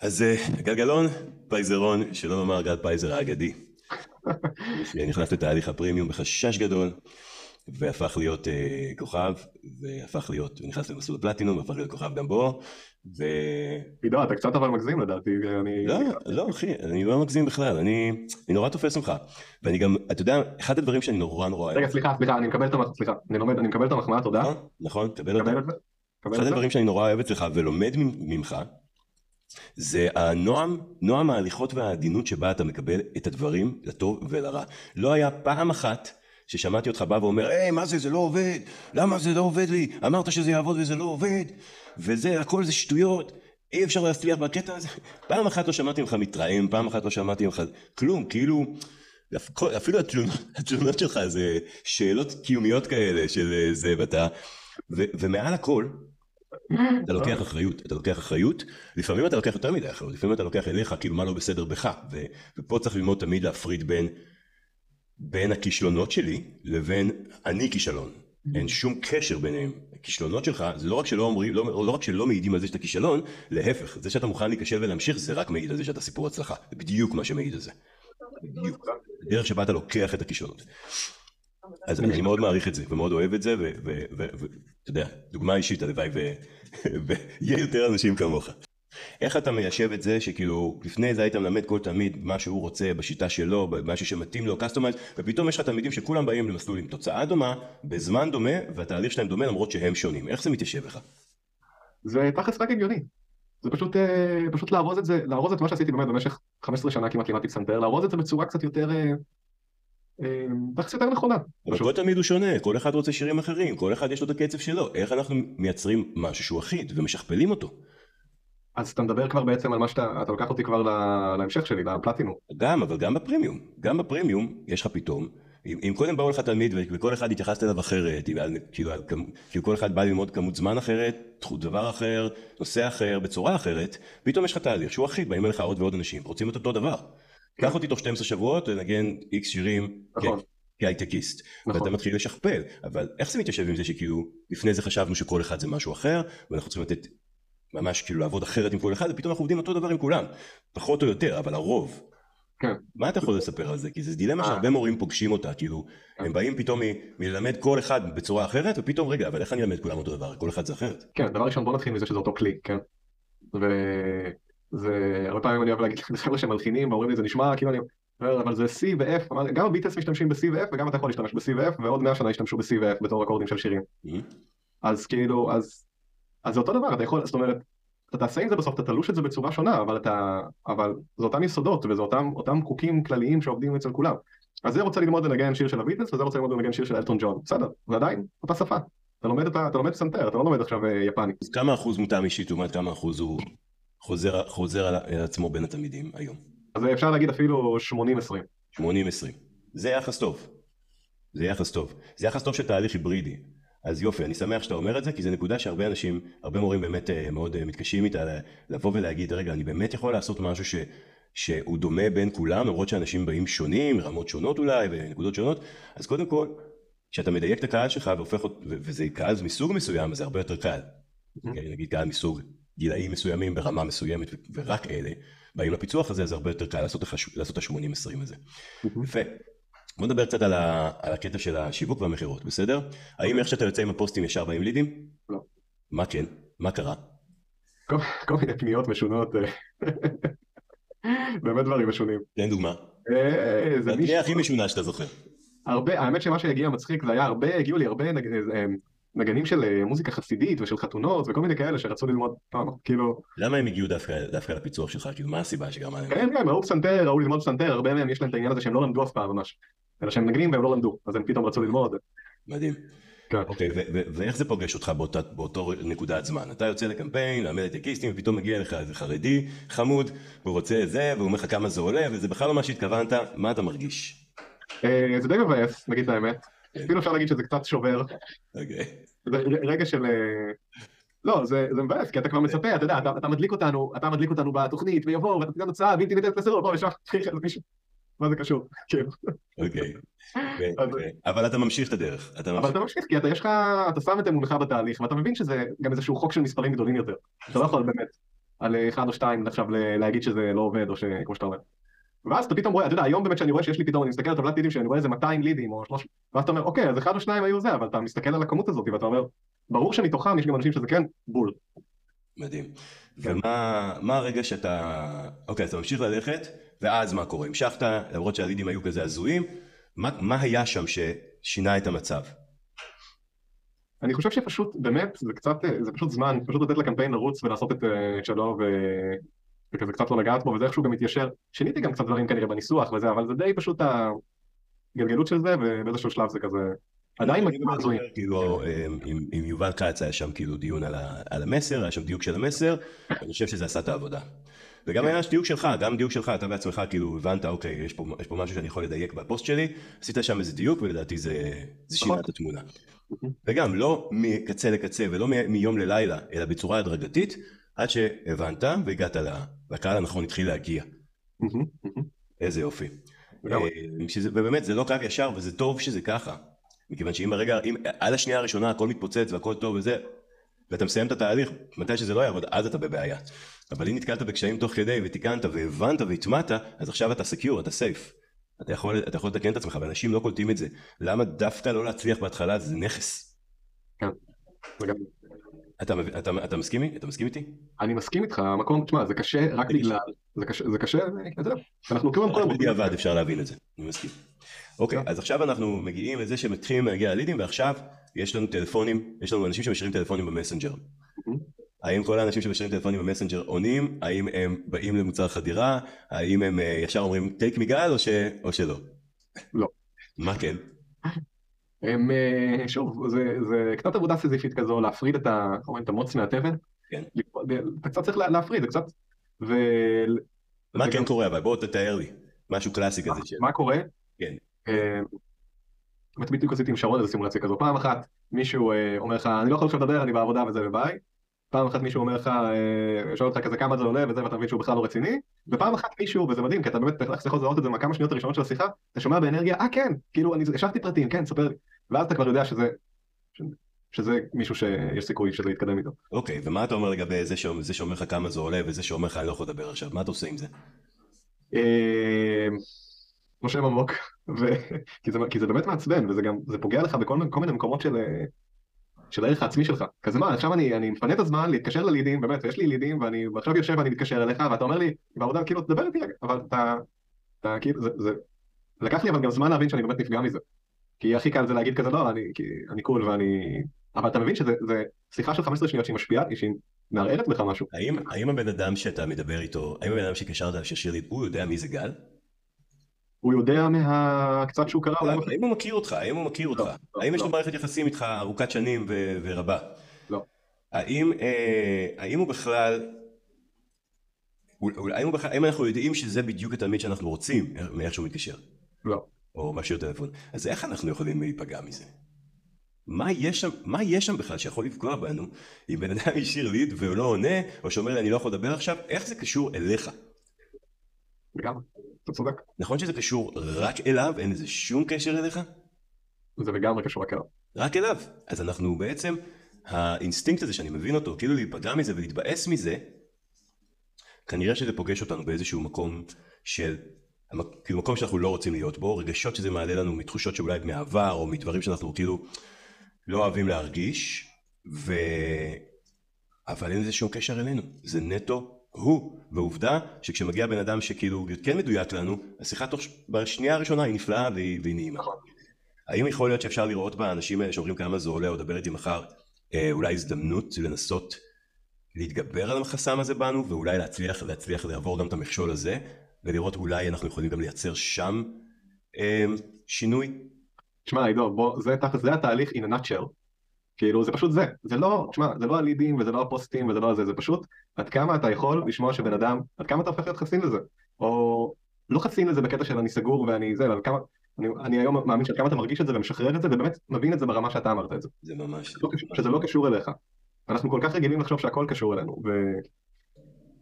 אז אה, גלגלון פייזרון, שלא לומר גל פייזר האגדי, שנכנס לתהליך הפרימיום בחשש גדול, והפך להיות אה, כוכב, והפך להיות, נכנס למסלול הפלטינום, והפך להיות כוכב גם בו, ו... עידו, אתה קצת אבל מגזים לדעתי, אני... לא, לא אחי, אני לא מגזים בכלל, אני, אני נורא תופס ממך, ואני גם, אתה יודע, אחד הדברים שאני נורא נורא... רגע, סליחה, סליחה, אני מקבל את המחמאה, סליחה, אני לומד, אני מקבל את המחמאה, תודה. נכון, נכון, תקבל אותה. אחד? הדברים שאני נורא אוהב אצלך ולומד ממך, זה הנועם, נועם ההליכות והעדינות שבה אתה מקבל את הדברים לטוב ולרע. לא היה פעם אחת ששמעתי אותך בא ואומר, היי, מה זה, זה לא עובד, למה זה לא עובד לי, אמרת שזה יעבוד וזה לא עובד, וזה, הכל זה שטויות, אי אפשר להצליח בקטע הזה. פעם אחת לא שמעתי ממך מתרעם, פעם אחת לא שמעתי ממך כלום, כאילו, אפילו התלונות, התלונות שלך זה שאלות קיומיות כאלה של אה, זה, ואתה, ו, ומעל הכל, אתה לוקח אחריות, אתה לוקח אחריות, לפעמים אתה לוקח יותר מדי אחריות, לפעמים אתה לוקח אליך כאילו מה לא בסדר בך, ו, ופה צריך ללמוד תמיד להפריד בין, בין הכישלונות שלי לבין אני כישלון, אין שום קשר ביניהם, הכישלונות שלך זה לא רק שלא אומרים, לא, לא רק שלא מעידים על זה שאתה כישלון, להפך, זה שאתה מוכן להיכשל ולהמשיך זה רק מעיד על זה שאתה סיפור הצלחה, זה בדיוק מה שמעיד על זה, בדיוק, הדרך שבה אתה לוקח את הכישלונות. אז אני מאוד מעריך את זה ומאוד אוהב את זה ואתה יודע דוגמה אישית הלוואי ויהיה יותר אנשים כמוך. איך אתה מיישב את זה שכאילו לפני זה היית מלמד כל תלמיד מה שהוא רוצה בשיטה שלו במשהו שמתאים לו customized ופתאום יש לך תלמידים שכולם באים למסלול עם תוצאה דומה בזמן דומה והתהליך שלהם דומה למרות שהם שונים איך זה מתיישב לך? זה תכלס רק הגיוני. זה פשוט, אה, פשוט לארוז את זה, לארוז את מה שעשיתי באמת במשך 15 שנה כמעט לימדתי פסנתר, לארוז את זה בצורה קצת יותר, תכלס יותר נכונה. אבל. כל תלמיד הוא שונה כל אחד רוצה שירים אחרים כל אחד יש לו את הקצב שלו איך אנחנו מייצרים משהו שהוא אחיד ומשכפלים אותו. אז אתה מדבר כבר בעצם על מה שאתה, אתה לוקח אותי כבר להמשך שלי, לפלטינום. גם, אבל גם בפרימיום. גם בפרימיום יש לך פתאום, אם, אם קודם באו לך תלמיד וכל אחד התייחסת אליו אחרת, כאילו, כמ- כאילו כל אחד בא ללמוד כמות זמן אחרת, דבר אחר, נושא אחר, בצורה אחרת, פתאום יש לך תהליך שהוא אחיד, באים אליך עוד ועוד אנשים, רוצים את אותו דבר. קח אותי תוך 12 שבועות לנגן איקס שירים נכון. כהייטקיסט, נכון. ואתה מתחיל לשכפל, אבל איך זה מתיישב עם זה שכאילו לפני זה חשבנו שכל אחד זה משהו אחר, ואנחנו צריכים לתת ממש כאילו לעבוד אחרת עם כל אחד, ופתאום אנחנו עובדים אותו דבר עם כולם, פחות או יותר, אבל הרוב. כן. מה אתה יכול לספר על זה? כי זו דילמה אה. שהרבה מורים פוגשים אותה, כאילו, הם באים פתאום מללמד כל אחד בצורה אחרת, ופתאום, רגע, אבל איך אני אלמד כולם אותו דבר? כל אחד זה אחרת. כן, דבר ראשון בוא נתחיל מזה שזה אותו כלי, כן? וזה, הרבה פעמים אני אוהב להגיד לחבר'ה שמלחינים ואומרים לי זה נשמע כאילו אני אומר, אבל זה C ו-F, גם הביטלס משתמשים ב-C ו-F וגם אתה יכול להשתמש ב-C ו-F ועוד 100 שנה ישתמשו ב-C ו-F בתור אקורדים של שירים. Mhm. אז כאילו, אז, אז זה אותו דבר, אתה יכול, זאת אומרת, אתה תעשה עם זה בסוף, אתה תלוש את זה בצורה שונה, אבל אתה, אבל זה אותם יסודות וזה אותם, אותם חוקים כלליים שעובדים אצל כולם. אז זה רוצה ללמוד לנגן שיר של הביטלס וזה רוצה ללמוד לנגן שיר של אלטון ג'ון, בסדר, זה עדיין אותה שפה. אתה לומד, את ה- אתה לומד פסנתר, אתה לא לומד עכשיו אה, יפני. אז כמה אחוז מותאם אישית לעומת כמה אחוז הוא חוזר, חוזר על עצמו בין התלמידים היום? אז אפשר להגיד אפילו 80-20. 80-20. זה יחס טוב. זה יחס טוב. זה יחס טוב של תהליך היברידי. אז יופי, אני שמח שאתה אומר את זה, כי זו נקודה שהרבה אנשים, הרבה מורים באמת אה, מאוד אה, מתקשים איתה, ל- לבוא ולהגיד, רגע, אני באמת יכול לעשות משהו ש, שהוא דומה בין כולם, למרות שאנשים באים שונים, רמות שונות אולי, ונקודות שונות, אז קודם כל, כשאתה מדייק את הקהל שלך והופך, וזה קהל מסוג מסוים, אז זה הרבה יותר קל. אוקיי, נגיד קהל מסוג גילאים מסוימים ברמה מסוימת, ורק אלה, באים לפיצוח הזה, אז זה הרבה יותר קל לעשות, לעשות את ה-80-20 הזה. יפה. בוא נדבר קצת על, ה, על הקטע של השיווק והמכירות, בסדר? האם איך שאתה יוצא עם הפוסטים ישר באים לידים? לא. מה כן? מה קרה? כל, כל מיני פניות משונות, אה, באמת דברים משונים. תן דוגמה. אה, זה מישהו, התהיה הכי משונה שאתה זוכר. הרבה, האמת שמה שהגיע מצחיק זה היה הרבה, הגיעו לי הרבה אה, נגנים של אה, מוזיקה חסידית ושל חתונות וכל מיני כאלה שרצו ללמוד, אה, כאילו, למה הם הגיעו דווקא, דווקא לפיצוח שלך? כאילו, מה הסיבה שגרמה להם? כן, כן, ראו פסנתר, ראו ללמוד פסנתר, הרבה מהם יש להם את העניין הזה שהם לא למדו אף פעם ממש, אלא שהם מנגנים והם לא למדו, אז הם פתאום רצו ללמוד. מדהים. כן. אוקיי, ואיך זה פוגש אותך באותה, באותו נקודת זמן? אתה יוצא לקמפיין, ללמד את הקיסטים, ופתאום מגיע אליך איזה חרדי, חמוד, והוא רוצה את זה, והוא אומר לך כמה זה עולה, וזה בכלל לא מה שהתכוונת, מה אתה מרגיש? אה, זה די מבאס, נגיד את האמת. אפילו אפשר להגיד שזה קצת שובר, אוקיי. רגע של... אה, לא, זה, זה מבאס, כי אתה כבר מצפה, אתה יודע, אתה, אתה מדליק אותנו, אתה מדליק אותנו בתוכנית, ויבוא, ואתה תיתן תוצאה בלתי ניתנת לסירוב, בוא, ישר, תחיל איזה מישהו. מה זה קשור? כאילו. אוקיי. אז- ו- אבל אתה ממשיך את הדרך. אבל. אתה ממשיך, כי אתה יש לך, אתה שם את אמונך בתהליך, ואתה מבין שזה גם איזשהו חוק של מספרים גדולים יותר. אתה לא יכול באמת, על אחד או שתיים עכשיו להגיד שזה לא עובד, או שכמו שאתה אומר. ואז אתה פתאום רואה, אתה יודע, היום באמת שאני רואה שיש לי פתאום, אני מסתכל על טבלת לידים שאני רואה איזה 200 לידים או 300, ואז אתה אומר, אוקיי, אז אחד או שניים היו זה, אבל אתה מסתכל על הכמות הזאת ואתה אומר, ברור שמתוכם יש גם אנשים שזה כן בול. מדהים. כן. ומה מה הרגע שאתה, אוקיי, אז אתה ממשיך ללכת, ואז מה קורה? המשכת, למרות שהלידים היו כזה הזויים, מה, מה היה שם ששינה את המצב? אני חושב שפשוט, באמת, זה קצת, אה, זה פשוט זמן, פשוט לתת לקמפיין לרוץ ולעשות את אה, את שלו ו... וכזה קצת לא לגעת בו, וזה איכשהו גם מתיישר. שיניתי גם קצת דברים כנראה בניסוח וזה, אבל זה די פשוט הגלגלות של זה, ובאיזשהו שלב זה כזה... עדיין מגיעים הזויים. כאילו, עם, יובל כץ היה שם כאילו דיון על, המסר, היה שם דיוק של המסר, אני חושב שזה עשה את העבודה. וגם היה דיוק שלך, גם דיוק שלך, אתה בעצמך כאילו הבנת, אוקיי, יש פה, יש פה משהו שאני יכול לדייק בפוסט שלי, עשית שם איזה דיוק ולדעתי זה, זה שינה נכון. את התמונה. וגם לא מקצה לקצה ולא מיום ללילה, אלא בצורה הדרגתית, עד שהבנת והגעת והקהל הנכון התחיל להגיע. איזה יופי. אה, ובאמת זה לא קו ישר וזה טוב שזה ככה. מכיוון שאם הרגע, אם על השנייה הראשונה הכל מתפוצץ והכל טוב וזה, ואתה מסיים את התהליך, מתי שזה לא יעבוד, אז אתה בבעיה. אבל אם נתקלת בקשיים תוך כדי ותיקנת והבנת והטמעת, אז עכשיו אתה סקיור, אתה סייף. אתה יכול, אתה יכול לתקן את עצמך, ואנשים לא קולטים את זה. למה דווקא לא להצליח בהתחלה? זה נכס. לגמרי. אתה, אתה, אתה מסכים, אתה מסכים איתי? אני מסכים איתך, המקום, תשמע, זה קשה רק. בגלל, זה קשה, זה קשה, אתה יודע, אנחנו כאילו רק הזמן, בדיעבד אפשר להבין את זה, אני מסכים. אוקיי, אז עכשיו אנחנו מגיעים לזה שמתחילים להגיע הלידים, ועכשיו יש לנו טלפונים, יש לנו אנשים שמשאירים טלפונים במסנג'ר. האם כל האנשים שמשאירים טלפונים במסנג'ר עונים? האם הם באים למוצר חדירה? האם הם אה, ישר אומרים מגל או, ש... או שלא? לא. מה כן? הם, אה, שוב, זה, זה קצת עבודה סיזיפית כזו, להפריד את, ה, את המוץ מהתבן, כן. אתה קצת צריך לה- להפריד, זה קצת, ו... מה כן גם- קורה אבל? בוא תתאר לי. משהו קלאסי כזה. של- מה קורה? כן. אה, באמת בדיוק עשיתי עם שרון איזה סימולציה כזו, פעם אחת מישהו אה, אומר לך, אני לא יכול עכשיו לדבר, אני בעבודה וזה וביי, פעם אחת מישהו אומר לך, אה, שואל אותך כזה כמה זה עולה וזה, ואתה מבין שהוא בכלל לא רציני, ופעם אחת מישהו, וזה מדהים, כי אתה באמת איך יכול לזהות את זה מהכמה שניות הראשונות של השיחה, אתה שומע באנרגיה, אה כן, כאילו אני השבתי פרטים, כן, ספר לי, ואז אתה כבר יודע שזה, שזה מישהו שיש סיכוי שזה יתקדם איתו. אוקיי, ומה אתה אומר לגבי זה שאומר זה שאומר לך כמה זה עולה וזה שאומר לך אני לא יכול לדבר עכשיו? מה אתה עושה עם זה? אה, נושם עמוק, ו- כי זה- כי זה באמת מעצבן, וזה גם, זה פוגע לך בכל מיני- מקומות של... של הערך העצמי שלך. כזה מה, עכשיו אני, אני מפנה את הזמן להתקשר ללידים, באמת, יש לי לידים, ואני עכשיו יושב ואני מתקשר אליך, ואתה אומר לי, בעבודה, כאילו, תדבר איתי אבל אתה, אתה כאילו, זה, זה, לקח לי אבל גם זמן להבין שאני באמת נפגע מזה. כי הכי קל זה להגיד כזה, לא, אני, כי, אני קול ואני... אבל אתה מבין שזה זה שיחה של 15 שניות שהיא משפיעה, שהיא מערערת בך משהו. האם, האם הבן אדם שאתה מדבר איתו, האם הבן אדם שקשרת אליו ששיר לי, הוא יודע מי זה גל? הוא יודע מהקצת שהוא קרא, אולי... אבל האם הוא מכיר אותך? האם הוא מכיר אותך? לא, האם יש לא. לו מערכת יחסים איתך ארוכת שנים ורבה? לא. האם, אה, האם, הוא בכלל, האם אנחנו יודעים שזה בדיוק התלמיד שאנחנו רוצים מאיך שהוא מתקשר? לא. או משאיר טלפון. אז איך אנחנו יכולים להיפגע מזה? מה יש שם, מה יש שם בכלל שיכול לפגוע בנו אם בן אדם השאיר ליד והוא לא עונה, או שאומר לי אני לא יכול לדבר עכשיו, איך זה קשור אליך? לגמרי, אתה צודק. נכון שזה קשור רק אליו, אין לזה שום קשר אליך? זה לגמרי קשור רק אליו. רק אליו. אז אנחנו בעצם, האינסטינקט הזה שאני מבין אותו, כאילו להיפגע מזה ולהתבאס מזה, כנראה שזה פוגש אותנו באיזשהו מקום של, כאילו מקום שאנחנו לא רוצים להיות בו, רגשות שזה מעלה לנו מתחושות שאולי מהעבר, או מדברים שאנחנו כאילו לא אוהבים להרגיש, ו... אבל אין לזה שום קשר אלינו, זה נטו הוא, ועובדה שכשמגיע בן אדם שכאילו כן מדויק לנו, השיחה תוך, בשנייה הראשונה היא נפלאה והיא, והיא נעימה. האם יכול להיות שאפשר לראות באנשים האלה שאומרים כמה זה עולה או דבר איתי מחר אה, אולי הזדמנות לנסות להתגבר על החסם הזה בנו ואולי להצליח להצליח לעבור גם את המכשול הזה ולראות אולי אנחנו יכולים גם לייצר שם אה, שינוי? תשמע עידו, בוא, זה תכל'ס, זה התהליך in a nutshell. כאילו זה פשוט זה, זה לא, תשמע, זה לא הלידים וזה לא הפוסטים וזה לא זה, זה פשוט עד כמה אתה יכול לשמוע שבן אדם, עד כמה אתה הופך להיות חסין לזה, או לא חסין לזה בקטע של אני סגור ואני זה, אבל כמה, אני, אני היום מאמין שעד כמה אתה מרגיש את זה ומשחרר את זה ובאמת מבין את זה ברמה שאתה אמרת את זה, זה ממש... לא קשור- שזה לא קשור אליך. אנחנו כל כך רגילים לחשוב שהכל קשור אלינו, ו...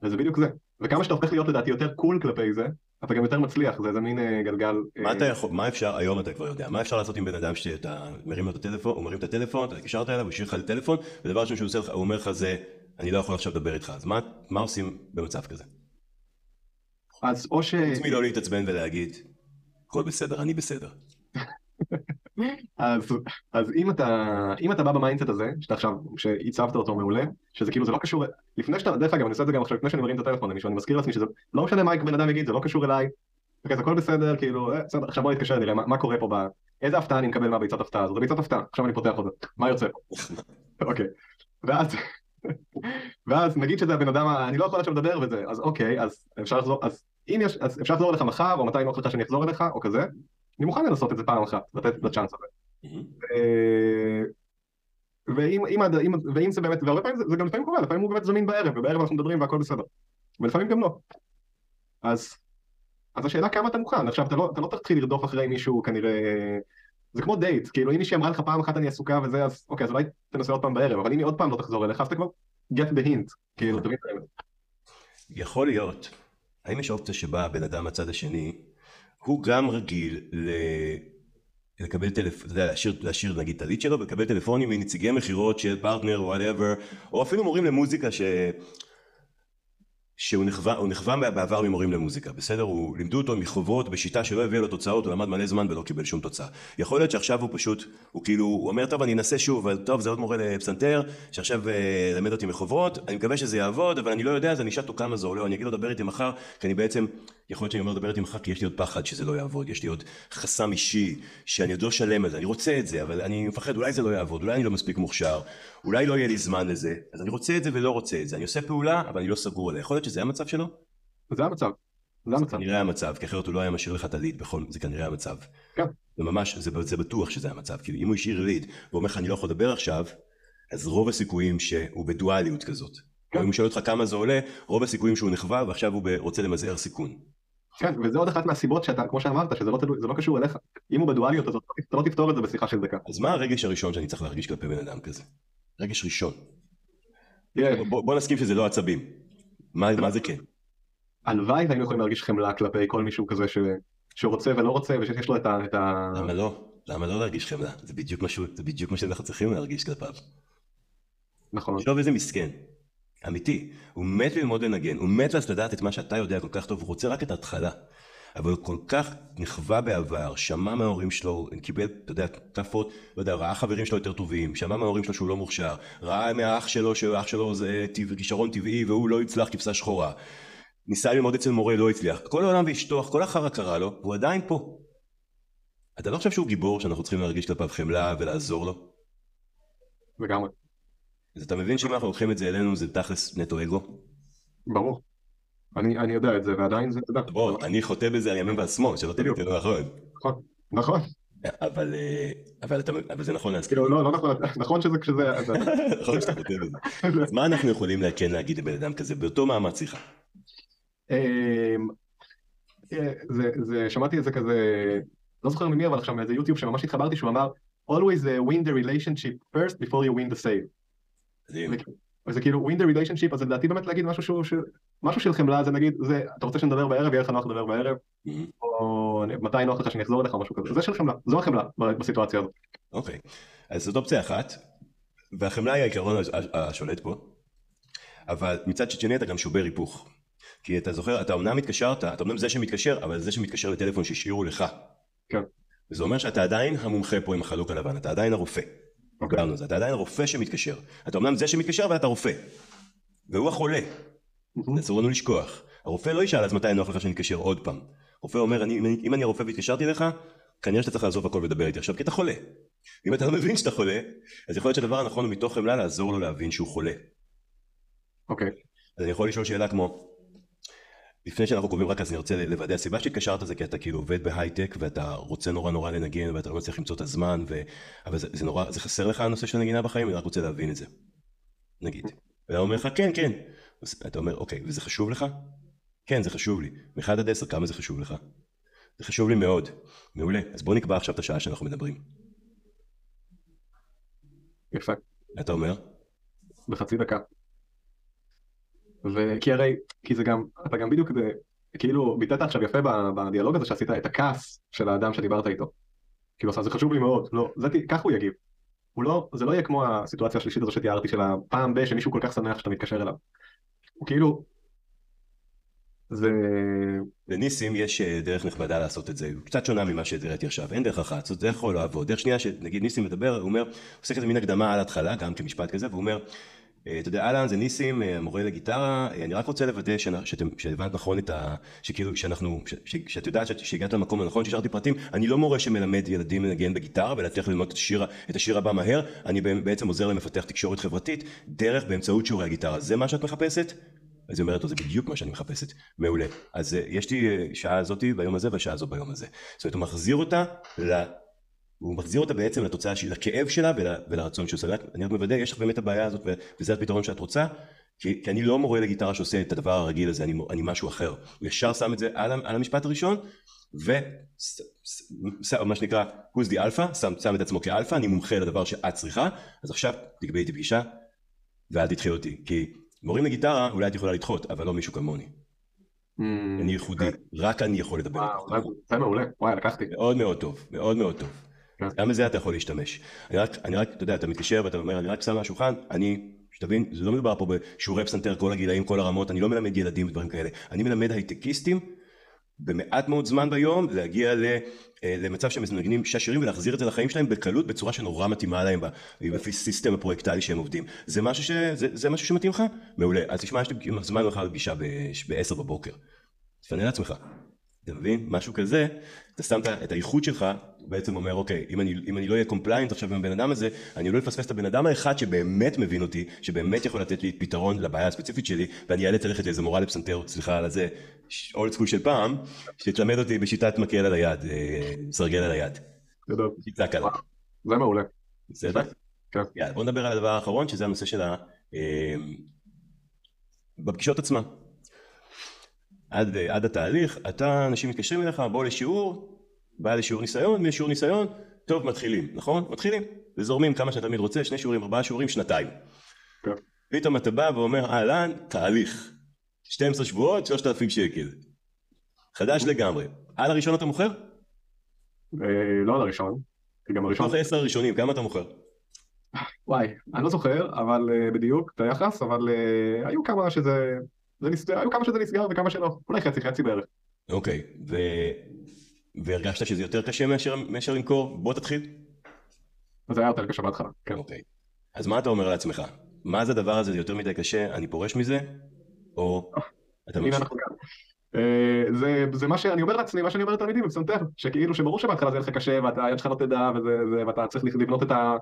וזה בדיוק זה. וכמה שאתה הופך להיות לדעתי יותר cool כלפי זה, אתה גם יותר מצליח, זה איזה מין אה, גלגל. מה אה, אתה יכול, מה אפשר, היום אתה כבר יודע, מה אפשר לעשות עם בן אדם שאתה מרים לו את הטלפון, הוא מרים את הטלפון, אתה התקשרת אליו, הוא השאיר לך את הטלפון, ודבר ראשון שהוא עושה לך, הוא אומר לך זה, אני לא יכול עכשיו לדבר איתך, אז מה, מה עושים במצב כזה? אז או ש... חוץ מלא להתעצבן ולהגיד, הכל בסדר, אני בסדר. אז, אז אם אתה, אם אתה בא ב mindset הזה, שאתה עכשיו, שהצבת אותו מעולה, שזה כאילו זה לא קשור, לפני שאתה, דרך אגב אני עושה את זה גם עכשיו, לפני שאני מרים את הטלפון למישהו, אני מזכיר לעצמי שזה לא משנה מה בן אדם יגיד, זה לא קשור אליי, אוקיי, זה הכל בסדר, כאילו, אה, בסדר, עכשיו בוא נתקשר, נראה מה, מה קורה פה, ב... איזה הפתעה אני מקבל מהביצת הפתעה הזאת, זה ביצת הפתעה, עכשיו אני פותח אותה, מה יוצא פה, אוקיי, ואז, ואז נגיד שזה הבן אדם, אני לא יכול עכשיו לדבר וזה, אז אוקיי, אז אפשר לחזור, אז אם יש, אז אפשר לחזור אליך מחר, או מתי נוח לך שאני אחזור אליך, או כזה, אני מוכן לנסות את זה פעם אחת, לתת את הצ'אנס הזה. אה, ואם, אם, אם, ואם זה באמת, והרבה פעמים זה, זה גם לפעמים קורה, לפעמים הוא באמת זמין בערב, ובערב אנחנו מדברים והכל בסדר. ולפעמים גם לא. אז, אז השאלה כמה אתה מוכן, עכשיו אתה לא, אתה לא תתחיל לרדוף אחרי מישהו כנראה, זה כמו דייט, כאילו אם מישהי אמרה לך פעם אחת אני עסוקה וזה, אז אוקיי, אז אולי תנסה עוד פעם בערב, אבל אם היא עוד פעם לא תחזור אליך, אז אתה כבר get the hint, כאילו, תבין את האמת. יכול להיות. האם יש אופציה שבה הבן אדם מהצד השני, הוא גם רגיל ל... לקבל טלפון, אתה יודע, להשאיר, להשאיר נגיד את הליד שלו ולקבל טלפונים מנציגי מכירות של פרטנר whatever, או אפילו מורים למוזיקה ש... שהוא נכווה, הוא נכווה בעבר ממורים למוזיקה, בסדר? הוא לימדו אותו מחובות בשיטה שלא הביאה לו תוצאות, הוא למד מלא זמן ולא קיבל שום תוצאה. יכול להיות שעכשיו הוא פשוט, הוא כאילו, הוא אומר, טוב, אני אנסה שוב, אבל טוב, זה עוד מורה לפסנתר, שעכשיו למד אותי מחובות, אני מקווה שזה יעבוד, אבל אני לא יודע, אז אני אשאל אותו כמה זה עולה, אני אגיד לו, דבר איתי מחר, כי אני בעצם, יכול להיות שאני אומר, דבר איתי מחר, כי יש לי עוד פחד שזה לא יעבוד, יש לי עוד חסם אישי, שאני עוד לא שלם על זה, אני רוצה את זה, אבל אני מפחד, אולי זה לא יעבוד, אולי אני לא מספיק מוכשר, אולי לא יהיה לי זמן לזה, אז אני רוצה את זה ולא רוצה את זה, אני עושה פעולה, אבל אני לא סגור עליה, יכול להיות שזה המצב שלו? זה המצב, זה המצב. כנראה המצב, כי אחרת הוא לא היה משאיר לך את הליד בכל, זה כנראה המצב. כן. זה ממש, זה, זה בטוח שזה המצב, כאילו אם הוא השאיר ליד ואומר לך אני לא יכול לדבר עכשיו, אז רוב הסיכויים שהוא בדואליות כזאת. כן. אם הוא שואל אותך כמה זה עולה, רוב הסיכויים שהוא נכווה ועכשיו הוא רוצה למזער סיכון. כן, וזה עוד אחת מהסיבות שאתה, כמו שאמרת, שזה לא, לא קשור אליך. אם הוא בדואליות הזאת, אתה לא תפתור את זה בשיחה של דקה. אז מה הרגש הראשון שאני צריך להרגיש כלפי בן אדם כזה? רגש ראשון. בוא, נסכים שזה לא עצבים. מה, זה כן? הלוואי והיינו יכולים להרגיש חמלה כלפי כל מישהו כזה ש... שרוצה ולא רוצה ושיש לו את ה... למה לא? למה לא להרגיש חמלה? זה בדיוק משהו, זה בדיוק מה שאנחנו צריכים להרגיש כלפיו. נכון. תחשוב איזה מסכן. אמיתי. הוא מת ללמוד לנגן, הוא מת לדעת את מה שאתה יודע כל כך טוב, הוא רוצה רק את ההתחלה. אבל הוא כל כך נכווה בעבר, שמע מההורים שלו, קיבל, אתה יודע, טפות, לא יודע, ראה חברים שלו יותר טובים, שמע מההורים שלו שהוא לא מוכשר, ראה מהאח שלו שאח שלו זה כישרון טבעי והוא לא יצלח כבשה שחורה. ניסה ללמוד אצל מורה, לא הצליח. כל העולם ואשתו, כל החרא קרה לו, והוא עדיין פה. אתה לא חושב שהוא גיבור שאנחנו צריכים להרגיש כלפיו חמלה ולעזור לו? לגמרי. אז אתה מבין שאם אנחנו לוקחים את זה אלינו זה תכלס נטו אגו? ברור. אני, אני יודע את זה ועדיין זה, אתה יודע. בוא, אני חוטא בזה על ימין ועל שמאל, שלא תגיד לא נכון. נכון, נכון. אבל, אבל, אתה, אבל זה נכון להסכים. כאילו, לא, לא נכון, נכון שזה כשזה... נכון שאתה חוטא בזה. אז מה אנחנו יכולים כן להגיד לבן אדם כזה באותו מעמד שיחה? אמ, אה, זה, זה, שמעתי את זה כזה, לא זוכר ממי אבל עכשיו מאיזה יוטיוב שממש התחברתי שהוא אמר always win the relationship first before you win the sale. וזה כאילו win the relationship אז לדעתי באמת להגיד משהו שהוא, משהו של חמלה זה נגיד זה אתה רוצה שנדבר בערב יהיה לך נוח לדבר בערב mm-hmm. או מתי נוח לך שאני אחזור אליך או משהו כזה זה של חמלה זו החמלה בסיטואציה הזאת. אוקיי אז זאת אופציה אחת והחמלה היא העיקרון השולט פה אבל מצד שני אתה גם שובר היפוך כי אתה זוכר, אתה אמנם התקשרת, אתה אמנם זה שמתקשר, אבל זה שמתקשר לטלפון שהשאירו לך. כן. וזה אומר שאתה עדיין המומחה פה עם החלוק הלבן, אתה עדיין הרופא. אוקיי. Okay. אתה עדיין הרופא שמתקשר. אתה אמנם זה שמתקשר, אבל אתה רופא. והוא החולה. אסור לנו לשכוח. הרופא לא ישאל אז מתי נוח לך שנתקשר עוד פעם. הרופא אומר, אני, אם אני הרופא והתקשרתי אליך, כנראה שאתה צריך לעזוב הכל ולדבר איתי עכשיו, כי אתה חולה. אם אתה לא מבין שאתה חולה, אז יכול להיות שהדבר הנכון הוא מתוך חמלה לעזור לו להבין שהוא חולה. אוקיי. Okay. אז אני יכול לשאול שאלה כמו, לפני שאנחנו קובעים רק אז אני רוצה לוודא, הסיבה שהתקשרת זה כי אתה כאילו עובד בהייטק ואתה רוצה נורא נורא לנגן ואתה לא מצליח למצוא את הזמן ו... אבל זה, זה נורא, זה חסר לך הנושא של נגינה בחיים, אני רק רוצה להבין את זה. נגיד. ואתה אומר לך כן כן. אתה אומר אוקיי, וזה חשוב לך? כן זה חשוב לי. מ-1 עד 10 כמה זה חשוב לך? זה חשוב לי מאוד. מעולה. אז בוא נקבע עכשיו את השעה שאנחנו מדברים. יפה. אתה אומר? בחצי דקה. וכי הרי, כי זה גם, אתה גם בדיוק, כאילו ביטאת עכשיו יפה בדיאלוג הזה שעשית את הכעס של האדם שדיברת איתו. כאילו, זה חשוב לי מאוד, לא, זה, כך הוא יגיב. הוא לא, זה לא יהיה כמו הסיטואציה השלישית הזו שתיארתי של הפעם ב שמישהו כל כך שמח שאתה מתקשר אליו. כאילו, זה... לניסים יש אה, דרך נכבדה לעשות את זה, קצת שונה ממה שהראיתי עכשיו, אין דרך אחת, זאת דרך יכול לעבוד. דרך שנייה שנגיד ניסים מדבר, הוא אומר, עושה כזה מין הקדמה על ההתחלה, גם כמשפט כזה, והוא אומר, אתה יודע, אהלן זה ניסים, אה, מורה לגיטרה, אני רק רוצה לוודא שהבנת נכון את ה... שכאילו, שאנחנו, שאת יודעת שהגעת למקום הנכון, שהשארתי פרטים, אני לא מורה שמלמד ילדים לנגן בגיטרה ולהצליח ללמוד את השיר, הבא מהר, אני בעצם עוזר להם לפתח תקשורת חברתית, דרך באמצעות שיעורי הגיטרה. זה מה שאת מחפשת? אז היא אומרת לו, זה בדיוק מה שאני מחפשת. מעולה. אז יש לי שעה הזאתי ביום הזה והשעה הזו ביום הזה. זאת אומרת, הוא מחזיר אותה. הוא מחזיר אותה בעצם לתוצאה של הכאב שלה ול, ולרצון שהוא עושה. אני רק מוודא, יש לך באמת הבעיה הזאת וזה הפתרון שאת רוצה, כי, כי אני לא מורה לגיטרה שעושה את הדבר הרגיל הזה, אני, אני משהו אחר. הוא ישר שם את זה על, על המשפט הראשון, ומה שנקרא, who's the alpha, שם, שם את עצמו כאלפא, אני מומחה לדבר שאת צריכה, אז עכשיו תקבעי איתי פגישה, ואל תדחי אותי, כי מורים לגיטרה אולי את יכולה לדחות, אבל לא מישהו כמוני. Mm, אני ייחודי, כן. רק אני יכול לדבר. זה מעולה, וואי לקחתי. מאוד מאוד טוב, מאוד מאוד טוב. כן. גם בזה אתה יכול להשתמש. אני רק, אני רק, אתה יודע, אתה מתקשר ואתה אומר, אני רק שם מהשולחן, אני, שתבין, זה לא מדובר פה בשיעורי פסנתר, כל הגילאים, כל הרמות, אני לא מלמד ילדים ודברים כאלה. אני מלמד הייטקיסטים במעט מאוד זמן ביום להגיע אה, למצב שהם מנגנים שישה שירים ולהחזיר את זה לחיים שלהם בקלות בצורה שנורא מתאימה להם לפי סיסטם הפרויקטלי שהם עובדים. זה משהו, ש... זה, זה משהו שמתאים לך? מעולה. אז תשמע, יש לי זמן לך לפגישה ב-10 בבוקר. תפנה לעצמך. אתה מבין? משהו כזה, אתה שם את האיכות שלך, בעצם אומר אוקיי, אם אני, אם אני לא אהיה compliant עכשיו עם הבן אדם הזה, אני לא אפספס את הבן אדם האחד שבאמת מבין אותי, שבאמת יכול לתת לי פתרון לבעיה הספציפית שלי, ואני אאלץ ללכת לאיזה מורה לפסנתר, סליחה על הזה, old school של פעם, שתלמד אותי בשיטת מקל על היד, אה, סרגל על היד. זה מעולה. בסדר? כן. בוא נדבר על הדבר האחרון, שזה הנושא של ה... אה, בפגישות עצמן. עד, עד התהליך, אתה, אנשים מתקשרים אליך, בוא לשיעור, בא לשיעור ניסיון, משיעור ניסיון, טוב מתחילים, נכון? מתחילים, וזורמים כמה שאתה תמיד רוצה, שני שיעורים, ארבעה שיעורים, שנתיים. כן. פתאום אתה בא ואומר, אהלן, תהליך. 12 שבועות, 3,000 שקל. חדש לגמרי. על הראשון אתה מוכר? אה, לא על הראשון, גם הראשון... מתוך 10 הראשונים, כמה אתה מוכר? וואי, אני לא זוכר, אבל אה, בדיוק, את היחס, אבל אה, היו כמה שזה... זה נסגר, היו כמה שזה נסגר וכמה שלא, אולי חצי חצי בערך. אוקיי, ו... והרגשת שזה יותר קשה מאשר, מאשר למכור? בוא תתחיל. זה היה יותר קשה בהתחלה, כן. אוקיי. אז מה אתה אומר לעצמך? מה זה הדבר הזה, זה יותר מדי קשה, אני פורש מזה? או אתה ממשיך? אה, זה, זה מה שאני אומר לעצמי, מה שאני אומר לתלמידים בפסנתר, שכאילו שברור שבהתחלה זה יהיה לך קשה ואתה, היד שלך לא תדע וזה, ואתה צריך לבנות את ה...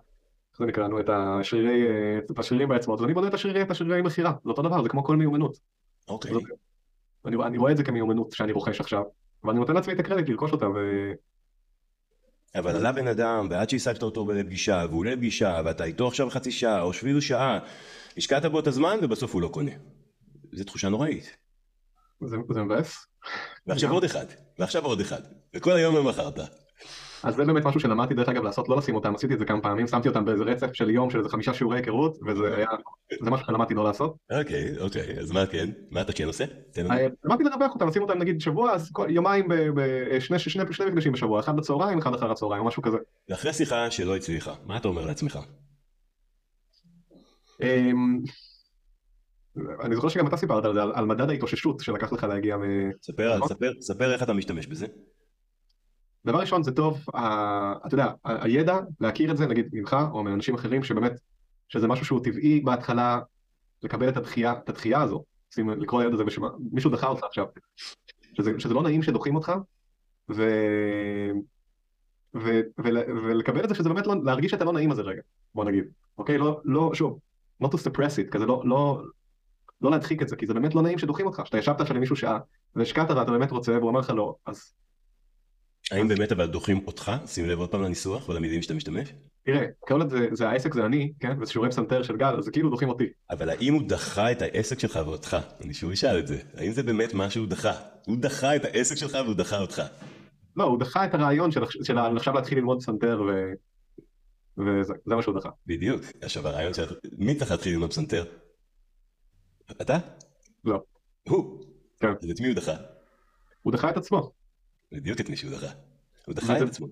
איך זה נקרא, את השרירי, אה, את השרירים באצבעות, ואני בונה את השרירי, את השרירי מכירה, זה אותו דבר, זה כמו כל מיומנות. אוקיי. אני, אני רואה את זה כמיומנות שאני רוכש עכשיו, ואני נותן לעצמי את הקרדיט לרכוש אותה ו... אבל עלה בן אדם, ועד שהשגת אותו לפגישה, והוא עולה לפגישה, ואתה איתו עכשיו חצי שעה, או שביל שעה, השקעת בו את הזמן, ובסוף הוא לא קונה. זו תחושה נוראית. זה, זה מבאס. ועכשיו עוד אחד, ועכשיו עוד אחד, וכל היום הם מכרת. אז זה באמת משהו שלמדתי דרך אגב לעשות, לא לשים אותם, עשיתי את זה כמה פעמים, שמתי אותם באיזה רצף של יום של איזה חמישה שיעורי היכרות, וזה היה, זה משהו שלמדתי לא לעשות. אוקיי, אוקיי, אז מה כן? מה אתה כן עושה? אה, למדתי לרווח אותם, לשים אותם נגיד שבוע, אז יומיים, שני מפגשים בשבוע, אחד בצהריים, אחד אחר הצהריים, או משהו כזה. ואחרי שיחה שלא הצליחה, מה אתה אומר לעצמך? אמ, אני זוכר שגם אתה סיפרת על זה, על מדד ההתאוששות שלקח לך להגיע מ... ספר, ספר, ספר איך אתה משתמש בזה. דבר ראשון זה טוב, אתה יודע, הידע, להכיר את זה נגיד ממך או מאנשים אחרים שבאמת, שזה משהו שהוא טבעי בהתחלה לקבל את הדחייה, את הדחייה הזו, לקרוא לילד הזה בשם, מישהו דחה אותך עכשיו, שזה, שזה לא נעים שדוחים אותך, ו... ו... ו... ולקבל את זה שזה באמת לא, להרגיש את הלא נעים הזה רגע, בוא נגיד, אוקיי? לא, לא, שוב, not to suppress it, כזה לא, לא, לא להדחיק את זה, כי זה באמת לא נעים שדוחים אותך, שאתה ישבת עכשיו עם מישהו שעה, והשקעת ואתה באמת רוצה, והוא אומר לך לא, אז האם באמת אבל דוחים אותך? שים לב עוד פעם לניסוח ולמילים שאתה משתמש. תראה, כל עוד זה, זה העסק זה אני, כן? וזה שיעורי פסנתר של גל, אז זה כאילו דוחים אותי. אבל האם הוא דחה את העסק שלך ואותך? אני שוב אשאל את זה. האם זה באמת מה שהוא דחה? הוא דחה את העסק שלך והוא דחה אותך. לא, הוא דחה את הרעיון של, של עכשיו להתחיל ללמוד פסנתר ו... וזה מה שהוא דחה. בדיוק. עכשיו הרעיון של... מי צריך להתחיל ללמוד פסנתר? אתה? לא. הוא. כן. אז את מי הוא דחה? הוא דחה את עצמו. בדיוק את מי שהוא דחה. הוא דחה את עצמו.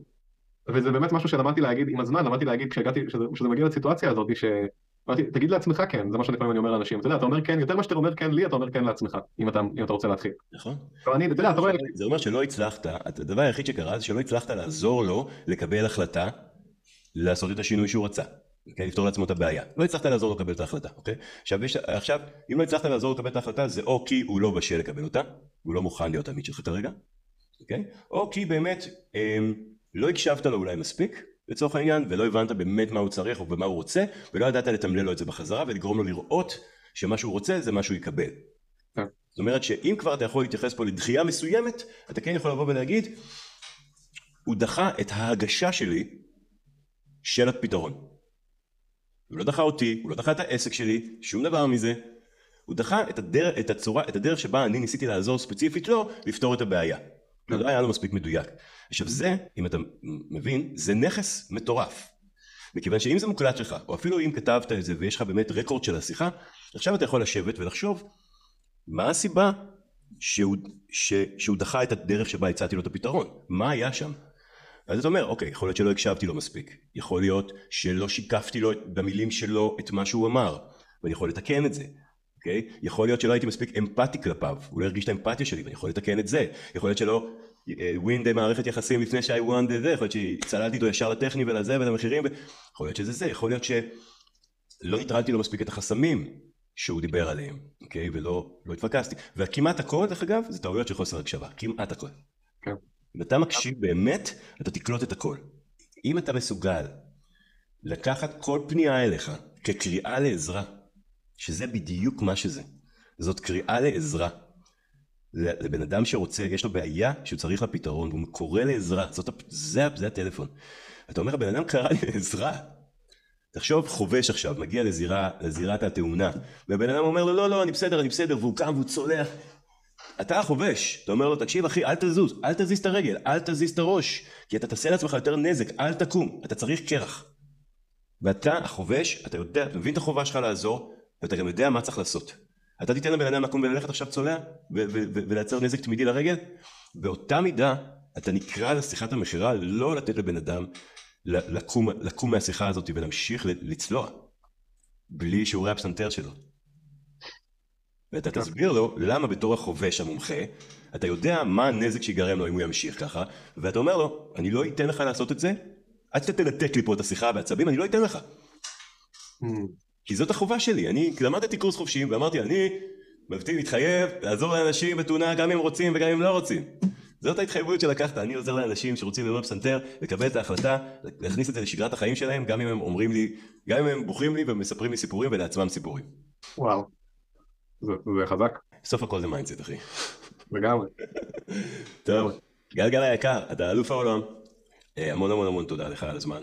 וזה באמת משהו שלמדתי להגיד עם הזמן, למדתי להגיד כשהגעתי, כשזה, מגיע לסיטואציה הזאת, שאמרתי, תגיד לעצמך כן, זה מה שאני לפעמים אני אומר לאנשים, אתה יודע, אתה אומר כן, יותר ממה שאתה אומר כן לי, אתה אומר כן לעצמך, אם אתה, אם אתה רוצה להתחיל. נכון. אני, אתה יודע, אתה רואה, זה אומר שלא הצלחת, הדבר היחיד שקרה זה שלא הצלחת לעזור לו לקבל החלטה לעשות את השינוי שהוא רצה. אוקיי? לפתור לעצמו את הבעיה. לא הצלחת לעזור לו לקבל את ההחלטה, אוקיי? עכשיו, יש, עכשיו, אם לא הצלחת לעזור לו לקבל את ההחלטה, זה או כי הוא לא בשל לקבל אותה, הוא לא מוכן להיות עמית שלך כרגע, אוקיי? או כי באמת אמ, לא הקשבת לו אולי מספיק, לצורך העניין, ולא הבנת באמת מה הוא צריך או במה הוא רוצה, ולא ידעת לתמלל לו את זה בחזרה ולגרום לו לראות שמה שהוא רוצה זה מה שהוא יקבל. כן. זאת אומרת שאם כבר אתה יכול להתייחס פה לדחייה מסוימת, אתה כן יכול לבוא ולהגיד, הוא דחה את ההגשה שלי של הפתרון. הוא לא דחה אותי, הוא לא דחה את העסק שלי, שום דבר מזה. הוא דחה את הדרך, את הצורה, את הדרך שבה אני ניסיתי לעזור ספציפית לו לפתור את הבעיה. זה לא היה לו מספיק מדויק. עכשיו זה, אם אתה מבין, זה נכס מטורף. מכיוון שאם זה מוקלט שלך, או אפילו אם כתבת את זה ויש לך באמת רקורד של השיחה, עכשיו אתה יכול לשבת ולחשוב מה הסיבה שהוא, ש, שהוא דחה את הדרך שבה הצעתי לו את הפתרון? מה היה שם? אז אתה אומר, אוקיי, יכול להיות שלא הקשבתי לו מספיק, יכול להיות שלא שיקפתי לו במילים שלו את מה שהוא אמר, ואני יכול לתקן את זה, אוקיי? יכול להיות שלא הייתי מספיק אמפתי כלפיו, הוא לא הרגיש את האמפתיה שלי, ואני יכול לתקן את זה, יכול להיות שלא אה, מערכת יחסים לפני שהי וואנד זה, יכול להיות שצללתי איתו ישר לטכני ולזה ולמחירים, יכול להיות שזה זה, יכול להיות שלא נטרלתי לו מספיק את החסמים שהוא דיבר עליהם, אוקיי? ולא לא התפקסתי. וכמעט הכל, דרך אגב, זה טעויות של חוסר הקשבה, כמעט הכל. כן. אם אתה מקשיב באמת, אתה תקלוט את הכל. אם אתה מסוגל לקחת כל פנייה אליך כקריאה לעזרה, שזה בדיוק מה שזה, זאת קריאה לעזרה. לבן אדם שרוצה, יש לו בעיה שהוא צריך לה פתרון, והוא קורא לעזרה, זאת, זה, זה הטלפון. אתה אומר, הבן אדם קרא לעזרה. תחשוב, חובש עכשיו, מגיע לזירה, לזירת התאונה, והבן אדם אומר לו, לא, לא, אני בסדר, אני בסדר, והוא קם והוא צולח. אתה החובש, אתה אומר לו, תקשיב אחי, אל תזוז, אל תזיז את הרגל, אל תזיז את הראש, כי אתה תעשה לעצמך יותר נזק, אל תקום, אתה צריך קרח. ואתה החובש, אתה יודע, אתה מבין את החובה שלך לעזור, ואתה גם יודע מה צריך לעשות. אתה תיתן לבן אדם לקום וללכת עכשיו צולע, ולייצר נזק תמידי לרגל? באותה מידה, אתה נקרא לשיחת המכירה לא לתת לבן אדם לקום, לקום מהשיחה הזאת ולהמשיך לצלוע, בלי שיעורי הפסנתר שלו. ואתה תסביר לו למה בתור החובש המומחה, אתה יודע מה הנזק שיגרם לו אם הוא ימשיך ככה, ואתה אומר לו, אני לא אתן לך לעשות את זה, עד שאתה תלתק לי פה את השיחה בעצבים, אני לא אתן לך. כי זאת החובה שלי, אני למדתי קורס חופשיים ואמרתי, אני מבטיח להתחייב לעזור לאנשים בתאונה גם אם רוצים וגם אם לא רוצים. זאת ההתחייבות שלקחת, אני עוזר לאנשים שרוצים ללמוד פסנתר, לקבל את ההחלטה, להכניס את זה לשגרת החיים שלהם, גם אם הם אומרים לי, גם אם הם בוכים לי ומספרים לי סיפורים ולעצמם סיפורים. וואו. זה, זה חזק. סוף הכל זה mindset אחי. לגמרי. טוב, גל גל היקר, אתה אלוף העולם. אה, המון המון המון תודה לך על הזמן.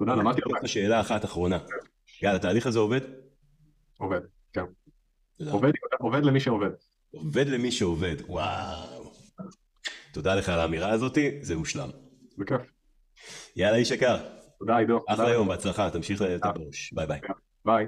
אה. תודה, למדתי אותך. שאלה אחת אחרונה. גל, התהליך הזה עובד? עובד, כן. עובד, עובד למי שעובד. עובד למי שעובד, וואו. תודה לך על האמירה הזאתי, זה מושלם. בכיף. יאללה איש יקר. תודה עידו. אחלה יום, בהצלחה, תמשיך לתת בראש. ביי ביי. ביי.